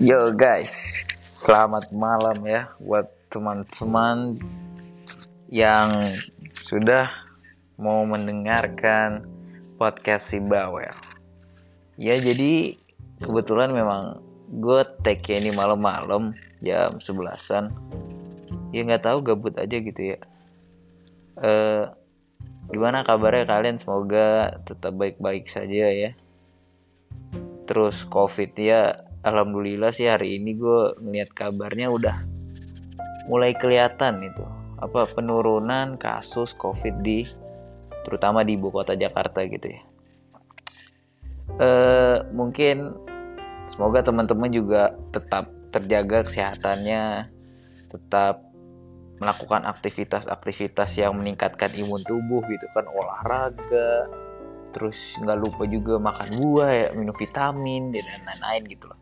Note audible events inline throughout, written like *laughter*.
Yo guys, selamat malam ya buat teman-teman yang sudah mau mendengarkan podcast si Bawel. Ya jadi kebetulan memang gue take ini malam-malam jam sebelasan. Ya nggak tahu gabut aja gitu ya. Eh gimana kabarnya kalian? Semoga tetap baik-baik saja ya. Terus covid ya alhamdulillah sih hari ini gue ngeliat kabarnya udah mulai kelihatan itu. Apa penurunan kasus covid di terutama di ibu kota Jakarta gitu ya. Eh mungkin semoga teman-teman juga tetap terjaga kesehatannya tetap melakukan aktivitas-aktivitas yang meningkatkan imun tubuh gitu kan olahraga terus nggak lupa juga makan buah ya minum vitamin dan lain-lain gitu loh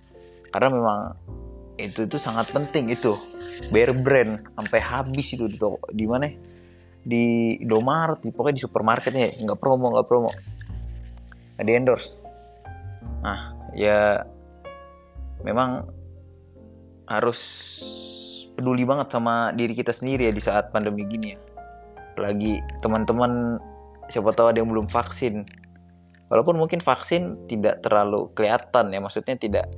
karena memang itu itu sangat penting itu. Bear brand sampai habis itu di toko di mana? Di Indomaret di pokoknya di supermarketnya nggak promo nggak promo. Nggak di endorse. Nah ya memang harus peduli banget sama diri kita sendiri ya di saat pandemi gini ya. Apalagi teman-teman siapa tahu ada yang belum vaksin. Walaupun mungkin vaksin tidak terlalu kelihatan ya maksudnya tidak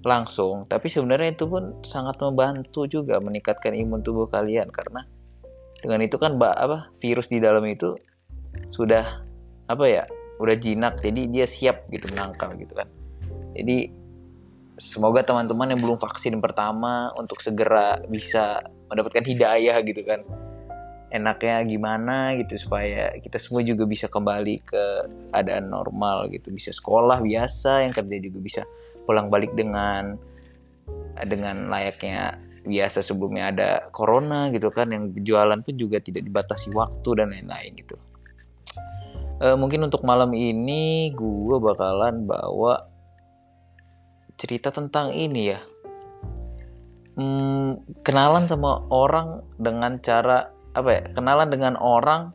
langsung tapi sebenarnya itu pun sangat membantu juga meningkatkan imun tubuh kalian karena dengan itu kan mbak apa virus di dalam itu sudah apa ya udah jinak jadi dia siap gitu menangkal gitu kan. Jadi semoga teman-teman yang belum vaksin pertama untuk segera bisa mendapatkan hidayah gitu kan. Enaknya gimana gitu supaya kita semua juga bisa kembali ke keadaan normal gitu. Bisa sekolah biasa yang kerja juga bisa pulang balik dengan dengan layaknya biasa sebelumnya ada corona gitu kan yang jualan pun juga tidak dibatasi waktu dan lain-lain gitu. E, mungkin untuk malam ini gue bakalan bawa cerita tentang ini ya. Hmm, kenalan sama orang dengan cara apa ya kenalan dengan orang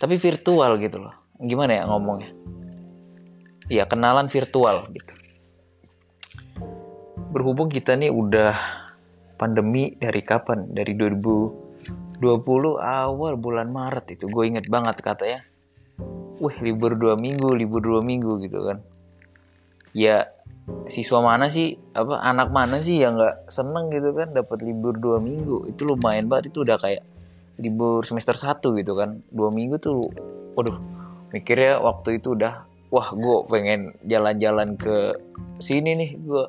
tapi virtual gitu loh. Gimana ya ngomongnya? Ya kenalan virtual gitu berhubung kita nih udah pandemi dari kapan? Dari 2020 awal bulan Maret itu gue inget banget katanya. Wih libur dua minggu libur dua minggu gitu kan. Ya siswa mana sih apa anak mana sih yang nggak seneng gitu kan dapat libur dua minggu? Itu lumayan banget itu udah kayak libur semester satu gitu kan. Dua minggu tuh waduh mikirnya waktu itu udah wah gue pengen jalan-jalan ke sini nih gue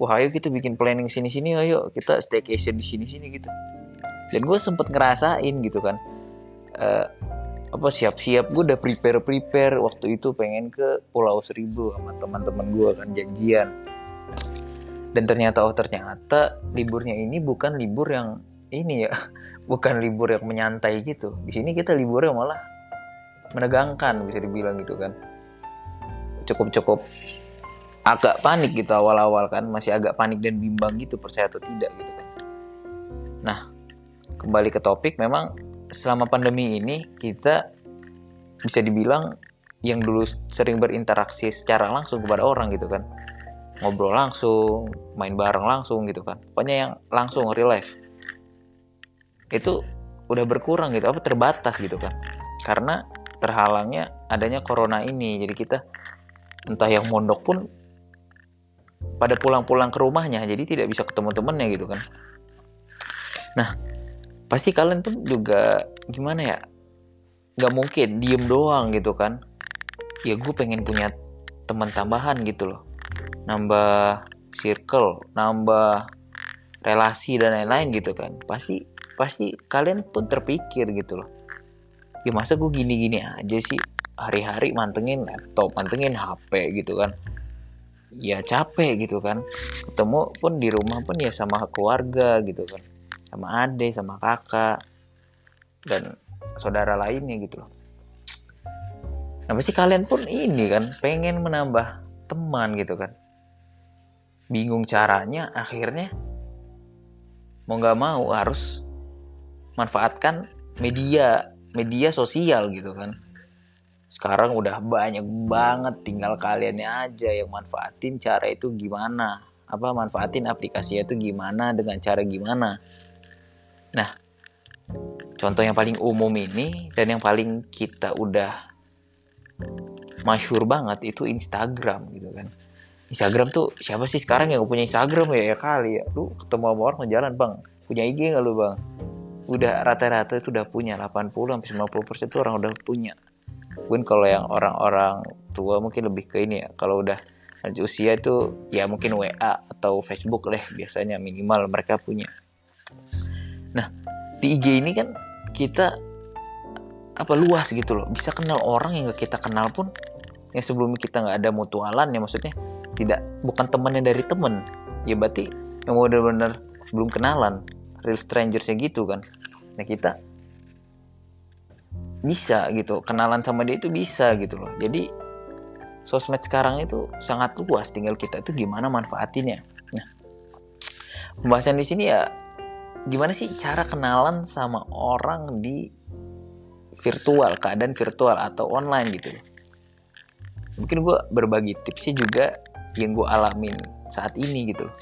wah ayo kita bikin planning sini sini ayo kita staycation di sini sini gitu. Dan gue sempet ngerasain gitu kan uh, apa siap-siap. Gue udah prepare prepare waktu itu pengen ke Pulau Seribu sama teman-teman gue kan janjian. Dan ternyata oh ternyata liburnya ini bukan libur yang ini ya *laughs* bukan libur yang menyantai gitu. Di sini kita liburnya malah menegangkan bisa dibilang gitu kan. Cukup cukup agak panik gitu awal-awal kan masih agak panik dan bimbang gitu percaya atau tidak gitu kan. Nah kembali ke topik memang selama pandemi ini kita bisa dibilang yang dulu sering berinteraksi secara langsung kepada orang gitu kan. Ngobrol langsung main bareng langsung gitu kan. Pokoknya yang langsung real life. Itu udah berkurang gitu apa terbatas gitu kan. Karena terhalangnya adanya corona ini jadi kita entah yang mondok pun pada pulang-pulang ke rumahnya jadi tidak bisa ketemu temennya gitu kan. Nah pasti kalian tuh juga gimana ya? Nggak mungkin diem doang gitu kan. Ya gue pengen punya teman tambahan gitu loh. Nambah circle nambah relasi dan lain-lain gitu kan. Pasti pasti kalian pun terpikir gitu loh. Ya masa gue gini-gini aja sih? Hari-hari mantengin laptop mantengin HP gitu kan ya capek gitu kan. Ketemu pun di rumah pun ya sama keluarga gitu kan. Sama ade sama kakak dan saudara lainnya gitu loh. Nah pasti kalian pun ini kan pengen menambah teman gitu kan. Bingung caranya akhirnya mau nggak mau harus manfaatkan media media sosial gitu kan sekarang udah banyak banget tinggal kaliannya aja yang manfaatin cara itu gimana. Apa manfaatin aplikasinya itu gimana dengan cara gimana. Nah contoh yang paling umum ini dan yang paling kita udah masyur banget itu Instagram gitu kan. Instagram tuh siapa sih sekarang yang punya Instagram ya, ya kali ya? Lu ketemu sama orang jalan bang. Punya IG nggak lu bang? Udah rata-rata itu udah punya 80 sampai 90 persen tuh orang udah punya mungkin kalau yang orang-orang tua mungkin lebih ke ini ya kalau udah lanjut usia itu ya mungkin WA atau Facebook lah biasanya minimal mereka punya. Nah di IG ini kan kita apa luas gitu loh. Bisa kenal orang yang kita kenal pun yang sebelumnya kita nggak ada mutualan ya maksudnya tidak bukan temannya dari temen ya berarti yang benar-benar belum kenalan. Real strangersnya gitu kan. Nah kita bisa gitu. Kenalan sama dia itu bisa gitu loh. Jadi sosmed sekarang itu sangat luas. Tinggal kita itu gimana manfaatinnya. Nah pembahasan di sini ya gimana sih cara kenalan sama orang di virtual keadaan virtual atau online gitu loh. Mungkin gue berbagi tipsnya juga yang gue alamin saat ini gitu loh.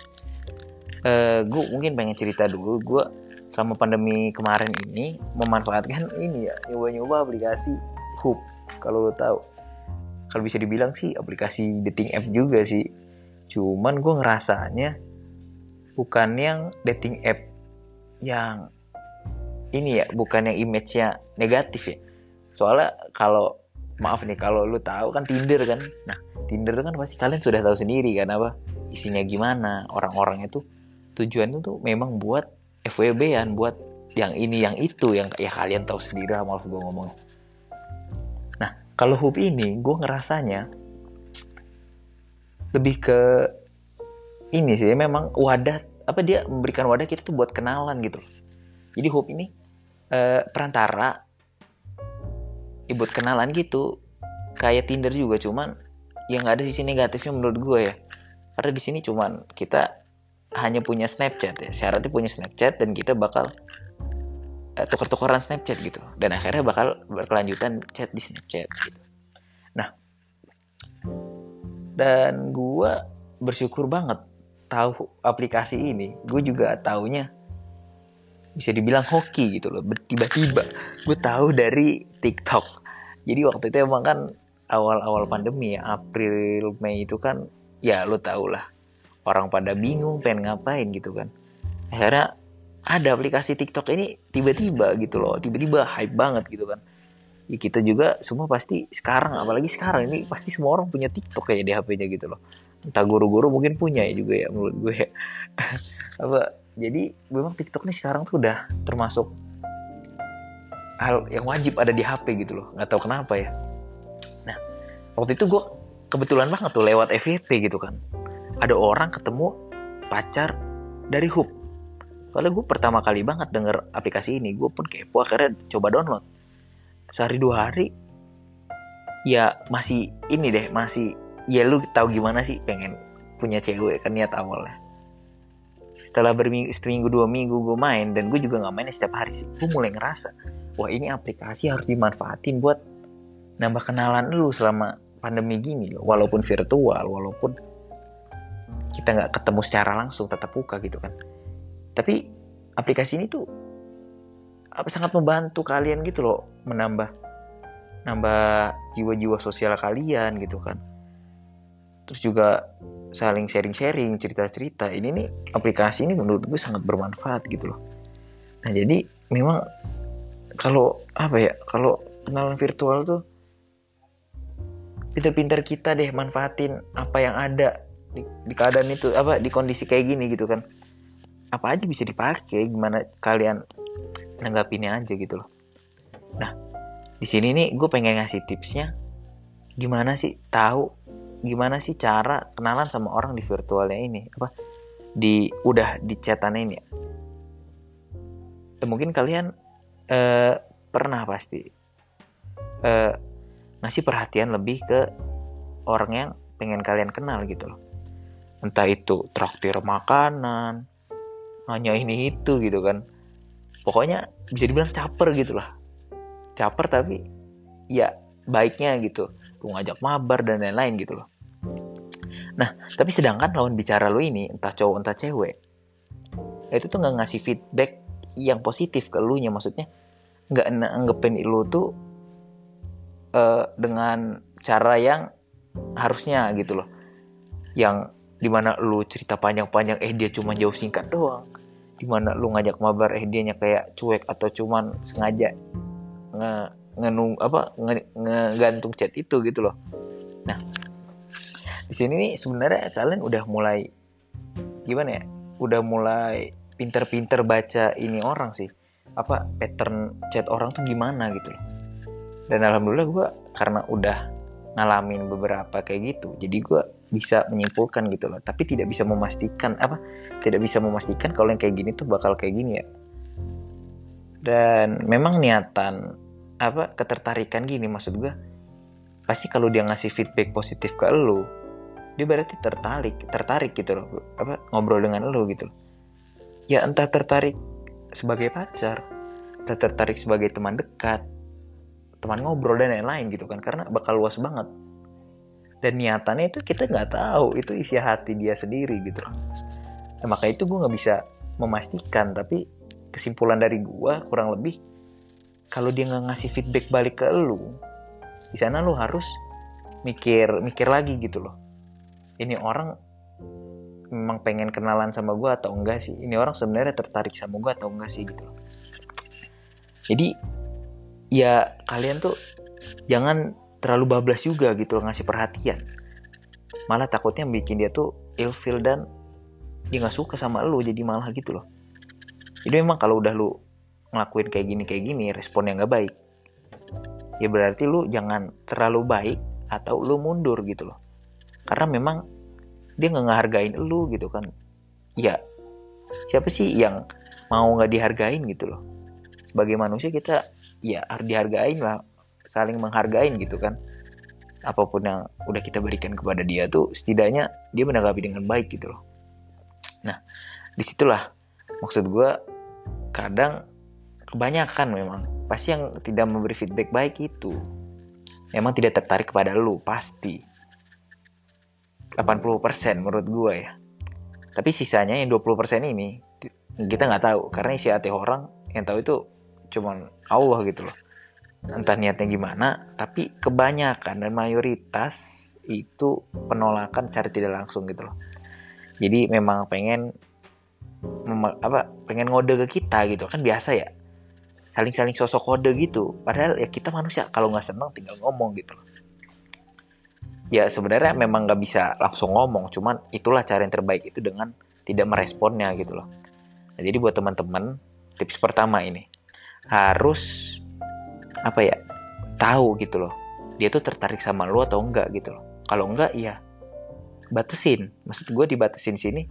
Uh, eh, gue mungkin pengen cerita dulu. Gue selama pandemi kemarin ini memanfaatkan ini ya nyoba-nyoba aplikasi Hoop kalau lo tahu. Kalau bisa dibilang sih aplikasi dating app juga sih. Cuman gue ngerasanya bukan yang dating app yang ini ya bukan yang image-nya negatif ya. Soalnya kalau maaf nih kalau lu tahu kan Tinder kan? Nah Tinder kan pasti kalian sudah tahu sendiri kan apa isinya gimana orang-orangnya tuh. Tujuan itu tuh memang buat FWB-an buat yang ini yang itu yang ya kalian tahu sendiri lah maaf gue ngomong. Nah kalau hub ini gue ngerasanya lebih ke ini sih memang wadah apa dia memberikan wadah kita tuh buat kenalan gitu. Jadi hub ini eh, perantara ya kenalan gitu. Kayak Tinder juga cuman yang nggak ada sisi negatifnya menurut gue ya. Karena di sini cuman kita hanya punya Snapchat ya. Syaratnya punya Snapchat dan kita bakal uh, tuker-tukeran Snapchat gitu. Dan akhirnya bakal berkelanjutan chat di Snapchat gitu. nah dan gue bersyukur banget tahu aplikasi ini. Gue juga taunya bisa dibilang hoki gitu loh tiba-tiba. Gue tahu dari TikTok. Jadi waktu itu emang kan awal-awal pandemi ya April Mei itu kan ya lo tau lah orang pada bingung pengen ngapain gitu kan. Akhirnya ada aplikasi TikTok ini tiba-tiba gitu loh tiba-tiba hype banget gitu kan. Ya kita juga semua pasti sekarang apalagi sekarang ini pasti semua orang punya TikTok kayak di HP-nya gitu loh. Entah guru-guru mungkin punya ya juga ya menurut gue *laughs* apa jadi memang TikTok ini sekarang tuh udah termasuk hal yang wajib ada di HP gitu loh nggak tahu kenapa ya. Nah waktu itu gue kebetulan banget tuh lewat FYP gitu kan ada orang ketemu pacar dari Hub soalnya gue pertama kali banget denger aplikasi ini. Gue pun kepo akhirnya coba download. Sehari dua hari ya masih ini deh masih ya lu tahu gimana sih pengen punya cewek kan niat awalnya. Setelah berminggu seminggu dua minggu gue main dan gue juga nggak main setiap hari sih. Gue mulai ngerasa wah ini aplikasi harus dimanfaatin buat nambah kenalan lu selama pandemi gini loh. Walaupun virtual walaupun kita nggak ketemu secara langsung tetap buka gitu kan. Tapi aplikasi ini tuh apa sangat membantu kalian gitu loh menambah nambah jiwa-jiwa sosial kalian gitu kan. Terus juga saling sharing-sharing cerita-cerita. Ini nih aplikasi ini menurut gue sangat bermanfaat gitu loh. Nah jadi memang kalau apa ya kalau kenalan virtual tuh pinter-pinter kita deh manfaatin apa yang ada di, di keadaan itu apa di kondisi kayak gini gitu kan. Apa aja bisa dipakai gimana kalian nanggapinnya aja gitu loh. Nah di sini nih gue pengen ngasih tipsnya gimana sih tahu gimana sih cara kenalan sama orang di virtualnya ini apa di udah di chatan ini. Ya eh, mungkin kalian eh, pernah pasti eh, ngasih perhatian lebih ke orang yang pengen kalian kenal gitu loh entah itu traktir makanan hanya ini itu gitu kan. Pokoknya bisa dibilang caper gitu lah. Caper tapi ya baiknya gitu. Lu ngajak mabar dan lain-lain gitu loh. Nah tapi sedangkan lawan bicara lu ini entah cowok entah cewek itu tuh nggak ngasih feedback yang positif ke lu nya. Maksudnya nggak nanggepin lu tuh uh, dengan cara yang harusnya gitu loh. Yang di mana lu cerita panjang-panjang eh dia cuma jauh singkat doang. Di mana lu ngajak mabar eh dianya kayak cuek atau cuman sengaja nge ngenung apa nge, ngegantung chat itu gitu loh. Nah di sini nih sebenarnya kalian udah mulai gimana ya udah mulai pinter-pinter baca ini orang sih. Apa pattern chat orang tuh gimana gitu loh. Dan alhamdulillah gue karena udah ngalamin beberapa kayak gitu jadi gue bisa menyimpulkan gitu loh. Tapi tidak bisa memastikan apa tidak bisa memastikan kalau yang kayak gini tuh bakal kayak gini ya. Dan memang niatan apa ketertarikan gini maksud gue pasti kalau dia ngasih feedback positif ke lo dia berarti tertarik tertarik gitu loh apa ngobrol dengan lo gitu loh. Ya entah tertarik sebagai pacar entah tertarik sebagai teman dekat teman ngobrol dan lain-lain gitu kan karena bakal luas banget dan niatannya itu kita nggak tahu itu isi hati dia sendiri gitu nah, maka itu gue nggak bisa memastikan tapi kesimpulan dari gue kurang lebih kalau dia nggak ngasih feedback balik ke lu di sana lu harus mikir mikir lagi gitu loh. Ini orang memang pengen kenalan sama gue atau enggak sih? Ini orang sebenarnya tertarik sama gue atau enggak sih gitu loh. Jadi ya kalian tuh jangan terlalu bablas juga gitu ngasih perhatian. Malah takutnya bikin dia tuh ilfil dan dia nggak suka sama lu jadi malah gitu loh. Jadi memang kalau udah lu ngelakuin kayak gini kayak gini respon yang nggak baik ya berarti lu jangan terlalu baik atau lu mundur gitu loh. Karena memang dia nggak ngehargain lu gitu kan. Ya siapa sih yang mau nggak dihargain gitu loh? Sebagai manusia kita ya harus dihargain lah saling menghargain gitu kan. Apa pun yang udah kita berikan kepada dia tuh setidaknya dia menanggapi dengan baik gitu loh. Nah di situlah maksud gue kadang kebanyakan memang pasti yang tidak memberi feedback baik itu memang tidak tertarik kepada lu pasti. 80% menurut gue ya. Tapi sisanya yang 20% ini kita nggak tahu. Karena isi hati orang yang tahu itu cuman Allah gitu loh entah niatnya gimana tapi kebanyakan dan mayoritas itu penolakan cari tidak langsung gitu loh. Jadi memang pengen apa pengen ngode ke kita gitu kan biasa ya. Saling-saling sosok kode gitu. Padahal ya kita manusia kalau nggak seneng tinggal ngomong gitu loh. Ya sebenarnya memang nggak bisa langsung ngomong cuman itulah cara yang terbaik itu dengan tidak meresponnya gitu loh. Nah, jadi buat teman-teman tips pertama ini harus apa ya tahu gitu loh. Dia tuh tertarik sama lo atau enggak gitu loh. Kalau enggak ya batasin. Maksud gue dibatasin sini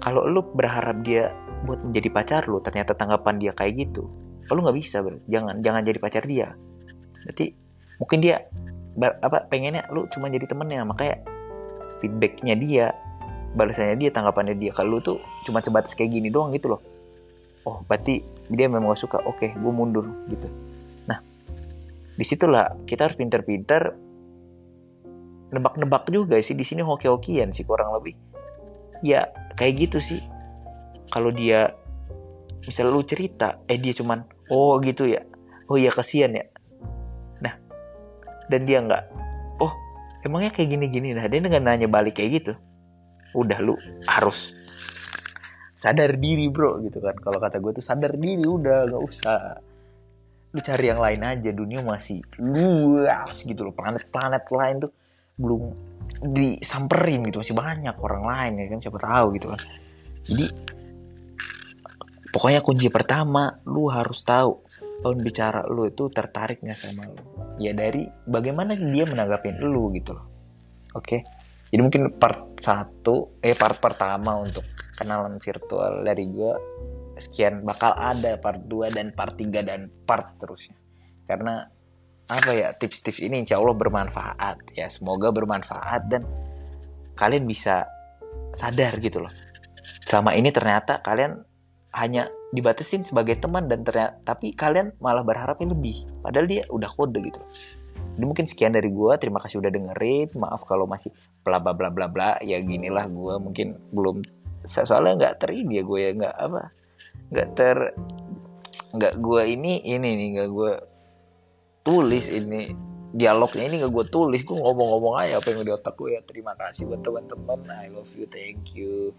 kalau lo berharap dia buat menjadi pacar lo ternyata tanggapan dia kayak gitu lo nggak bisa bro. Jangan jangan jadi pacar dia. Berarti mungkin dia apa pengennya lu cuma jadi temennya makanya feedbacknya dia balasannya dia tanggapannya dia kalau lu tuh cuma sebatas kayak gini doang gitu loh. Oh berarti dia memang gak suka. Oke gue mundur gitu di situlah kita harus pinter-pinter nebak-nebak juga sih. Di sini hoki-hokian sih kurang lebih. Ya kayak gitu sih. Kalau dia misal lu cerita eh dia cuman oh gitu ya. Oh iya kasihan ya. Nah dan dia nggak oh emangnya kayak gini-gini? Nah dia nggak nanya balik kayak gitu udah lu harus sadar diri bro gitu kan. Kalau kata gue tuh sadar diri udah gak usah lu cari yang lain aja dunia masih luas gitu loh planet-planet lain tuh belum disamperin gitu masih banyak orang lain ya kan siapa tahu gitu kan. Jadi pokoknya kunci pertama lu harus tahu tahun bicara lu itu tertarik nggak sama lu. Ya dari bagaimana dia menanggapin lu gitu loh. Oke? Okay? jadi mungkin part satu eh part pertama untuk kenalan virtual dari gue sekian bakal ada part 2 dan part 3 dan part seterusnya karena apa ya tips-tips ini insya Allah bermanfaat ya. Semoga bermanfaat dan kalian bisa sadar gitu loh. Selama ini ternyata kalian hanya dibatasin sebagai teman dan ternyata tapi kalian malah berharapnya lebih. Padahal dia udah kode gitu loh. Ini mungkin sekian dari gue. Terima kasih udah dengerin. Maaf kalau masih bla bla bla bla bla. Ya ginilah gue mungkin belum soalnya nggak ter ini ya gue ya. Nggak apa nggak ter nggak gue ini ini nih nggak gue tulis ini dialognya ini nggak gue tulis gue ngomong-ngomong aja apa yang di otak gue ya. Terima kasih buat teman-teman. I love you thank you